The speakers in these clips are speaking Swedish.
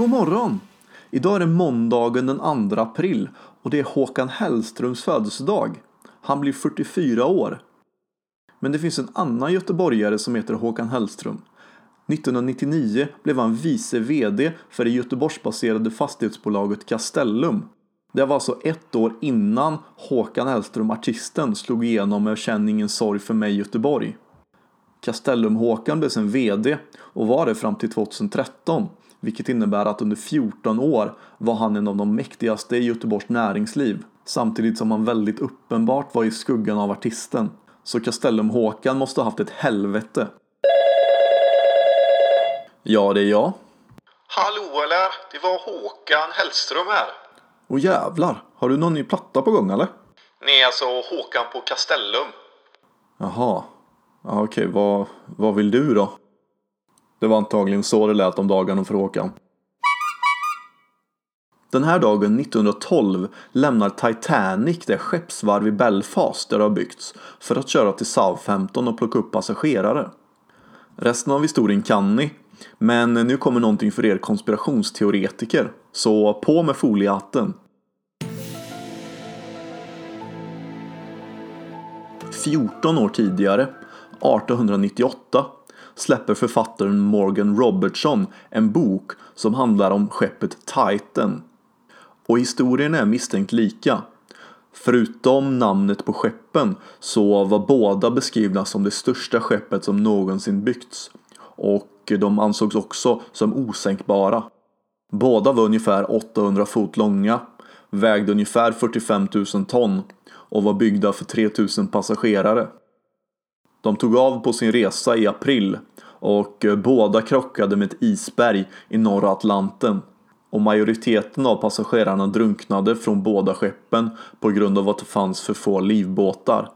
God morgon! Idag är det måndagen den 2 april och det är Håkan Hellströms födelsedag. Han blir 44 år. Men det finns en annan göteborgare som heter Håkan Hellström. 1999 blev han vice VD för det Göteborgsbaserade fastighetsbolaget Castellum. Det var alltså ett år innan Håkan Hellström, artisten, slog igenom med Känn ingen sorg för mig Göteborg. Castellum-Håkan blev sen VD och var det fram till 2013 vilket innebär att under 14 år var han en av de mäktigaste i Göteborgs näringsliv samtidigt som han väldigt uppenbart var i skuggan av artisten. Så Castellum-Håkan måste ha haft ett helvete. Ja, det är jag. Hallå eller? Det var Håkan Hellström här. Och jävlar, har du någon ny platta på gång eller? Nej, alltså Håkan på Castellum. Jaha. Ja, okej, vad, vad vill du då? Det var antagligen så det lät om dagarna för Håkan. Den här dagen 1912 lämnar Titanic det skeppsvarv i Belfast där det har byggts för att köra till Southampton och plocka upp passagerare. Resten av historien kan ni, men nu kommer någonting för er konspirationsteoretiker, så på med foliehatten. 14 år tidigare, 1898, släpper författaren Morgan Robertson en bok som handlar om skeppet Titan. Och historien är misstänkt lika. Förutom namnet på skeppen så var båda beskrivna som det största skeppet som någonsin byggts. Och de ansågs också som osänkbara. Båda var ungefär 800 fot långa, vägde ungefär 45 000 ton och var byggda för 3000 passagerare. De tog av på sin resa i april och eh, båda krockade med ett isberg i norra Atlanten. Och majoriteten av passagerarna drunknade från båda skeppen på grund av att det fanns för få livbåtar.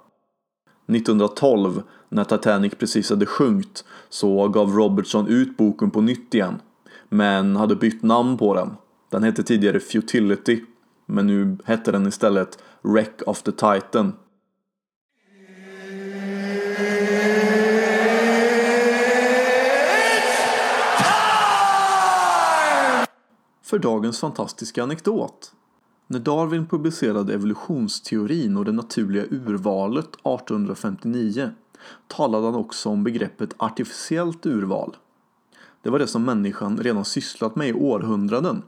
1912, när Titanic precis hade sjunkit, så gav Robertson ut boken på nytt igen. Men hade bytt namn på den. Den hette tidigare Futility, men nu hette den istället Wreck of the Titan. För dagens fantastiska anekdot. När Darwin publicerade evolutionsteorin och det naturliga urvalet 1859 talade han också om begreppet artificiellt urval. Det var det som människan redan sysslat med i århundraden,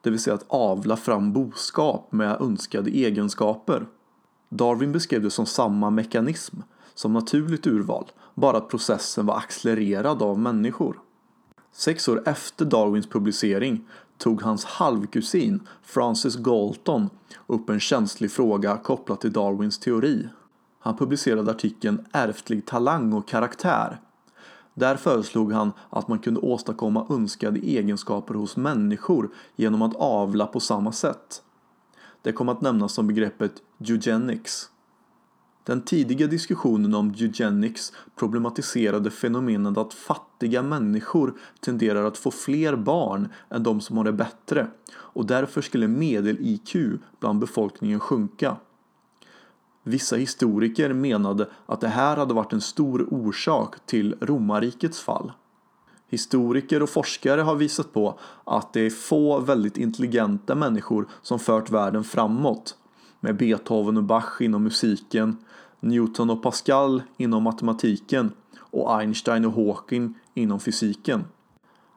det vill säga att avla fram boskap med önskade egenskaper. Darwin beskrev det som samma mekanism som naturligt urval, bara att processen var accelererad av människor. Sex år efter Darwins publicering tog hans halvkusin Francis Galton upp en känslig fråga kopplat till Darwins teori. Han publicerade artikeln Ärftlig talang och karaktär. Där föreslog han att man kunde åstadkomma önskade egenskaper hos människor genom att avla på samma sätt. Det kom att nämnas som begreppet eugenics. Den tidiga diskussionen om eugenics problematiserade fenomenet att fattiga människor tenderar att få fler barn än de som har det bättre och därför skulle medel-IQ bland befolkningen sjunka. Vissa historiker menade att det här hade varit en stor orsak till romarrikets fall. Historiker och forskare har visat på att det är få väldigt intelligenta människor som fört världen framåt med Beethoven och Bach inom musiken, Newton och Pascal inom matematiken och Einstein och Hawking inom fysiken.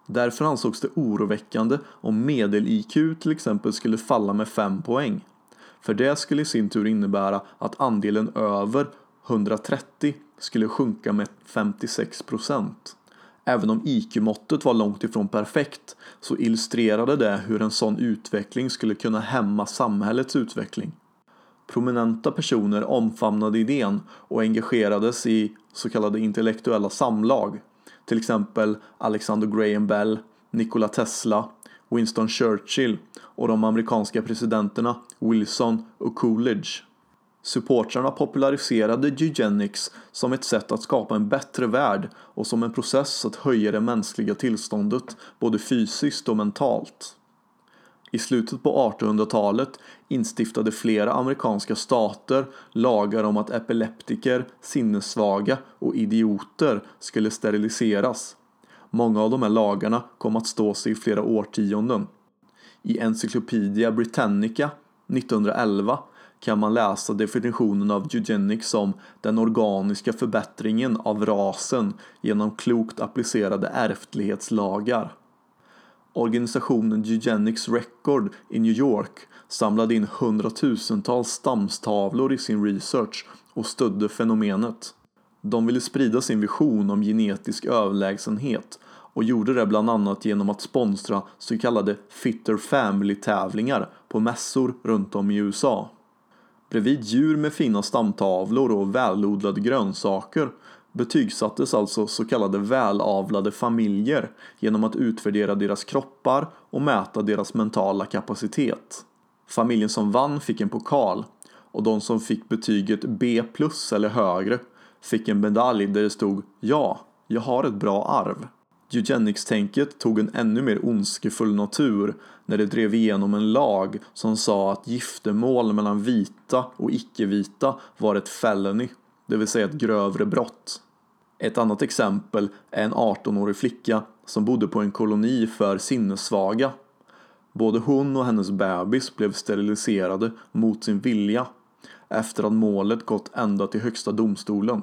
Därför ansågs det oroväckande om medel-IQ till exempel skulle falla med 5 poäng. För det skulle i sin tur innebära att andelen över 130 skulle sjunka med 56%. Även om IQ-måttet var långt ifrån perfekt så illustrerade det hur en sån utveckling skulle kunna hämma samhällets utveckling. Prominenta personer omfamnade idén och engagerades i så kallade intellektuella samlag. Till exempel Alexander Graham Bell, Nikola Tesla, Winston Churchill och de amerikanska presidenterna Wilson och Coolidge. Supportrarna populariserade eugenics som ett sätt att skapa en bättre värld och som en process att höja det mänskliga tillståndet både fysiskt och mentalt. I slutet på 1800-talet instiftade flera amerikanska stater lagar om att epileptiker, sinnessvaga och idioter skulle steriliseras. Många av de här lagarna kom att stå sig i flera årtionden. I Encyclopedia Britannica 1911 kan man läsa definitionen av eugenics som den organiska förbättringen av rasen genom klokt applicerade ärftlighetslagar. Organisationen Eugenics Record i New York samlade in hundratusentals stamstavlor i sin research och stödde fenomenet. De ville sprida sin vision om genetisk överlägsenhet och gjorde det bland annat genom att sponsra så kallade Fitter Family-tävlingar på mässor runt om i USA. Bredvid djur med fina stamtavlor och välodlade grönsaker betygsattes alltså så kallade välavlade familjer genom att utvärdera deras kroppar och mäta deras mentala kapacitet. Familjen som vann fick en pokal och de som fick betyget B plus eller högre fick en medalj där det stod Ja, jag har ett bra arv. Eugenics-tänket tog en ännu mer ondskefull natur när det drev igenom en lag som sa att giftermål mellan vita och icke-vita var ett felony, det vill säga ett grövre brott. Ett annat exempel är en 18-årig flicka som bodde på en koloni för sinnessvaga. Både hon och hennes bebis blev steriliserade mot sin vilja efter att målet gått ända till högsta domstolen.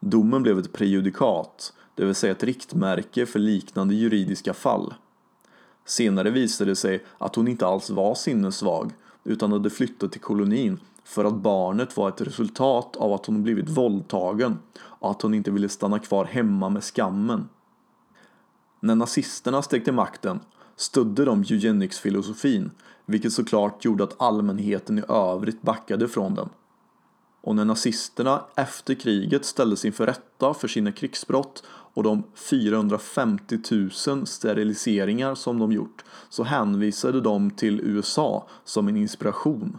Domen blev ett prejudikat, det vill säga ett riktmärke för liknande juridiska fall. Senare visade det sig att hon inte alls var sinnessvag utan hade flyttat till kolonin för att barnet var ett resultat av att hon blivit våldtagen och att hon inte ville stanna kvar hemma med skammen. När nazisterna steg till makten stödde de eugenics-filosofin vilket såklart gjorde att allmänheten i övrigt backade från den. Och när nazisterna efter kriget ställdes inför rätta för sina krigsbrott och de 450 000 steriliseringar som de gjort så hänvisade de till USA som en inspiration.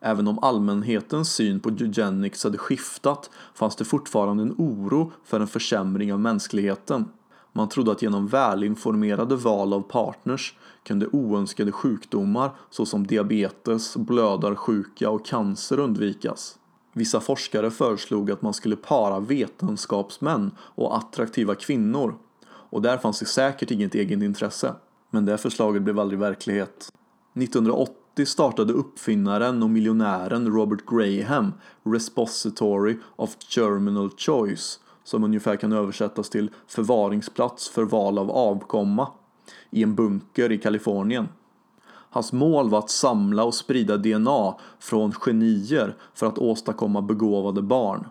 Även om allmänhetens syn på eugenics hade skiftat fanns det fortfarande en oro för en försämring av mänskligheten. Man trodde att genom välinformerade val av partners kunde oönskade sjukdomar såsom diabetes, blödarsjuka och cancer undvikas. Vissa forskare föreslog att man skulle para vetenskapsmän och attraktiva kvinnor och där fanns det säkert inget egenintresse. Men det förslaget blev aldrig verklighet. 1980 startade uppfinnaren och miljonären Robert Graham Respository of Germinal Choice som ungefär kan översättas till förvaringsplats för val av avkomma i en bunker i Kalifornien. Hans mål var att samla och sprida DNA från genier för att åstadkomma begåvade barn.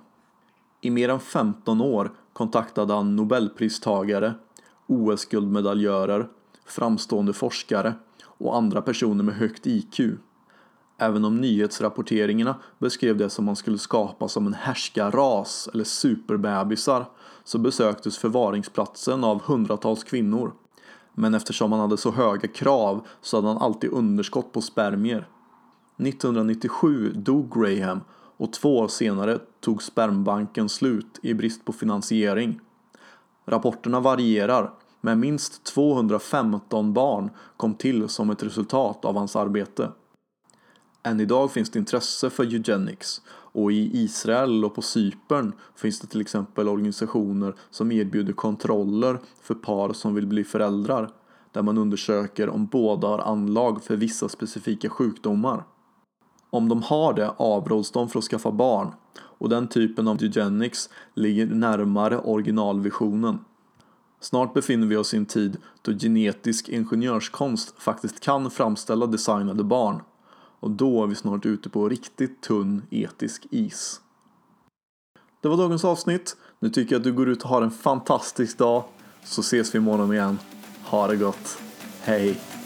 I mer än 15 år kontaktade han nobelpristagare, OS-guldmedaljörer, framstående forskare och andra personer med högt IQ. Även om nyhetsrapporteringarna beskrev det som man skulle skapa som en härskarras eller superbebisar så besöktes förvaringsplatsen av hundratals kvinnor men eftersom han hade så höga krav så hade han alltid underskott på spermier. 1997 dog Graham och två år senare tog spermbanken slut i brist på finansiering. Rapporterna varierar, men minst 215 barn kom till som ett resultat av hans arbete. Än idag finns det intresse för eugenics och i Israel och på Cypern finns det till exempel organisationer som erbjuder kontroller för par som vill bli föräldrar där man undersöker om båda har anlag för vissa specifika sjukdomar. Om de har det avråds de från att skaffa barn och den typen av eugenics ligger närmare originalvisionen. Snart befinner vi oss i en tid då genetisk ingenjörskonst faktiskt kan framställa designade barn och då är vi snart ute på riktigt tunn etisk is. Det var dagens avsnitt. Nu tycker jag att du går ut och har en fantastisk dag så ses vi imorgon igen. Ha det gott. Hej!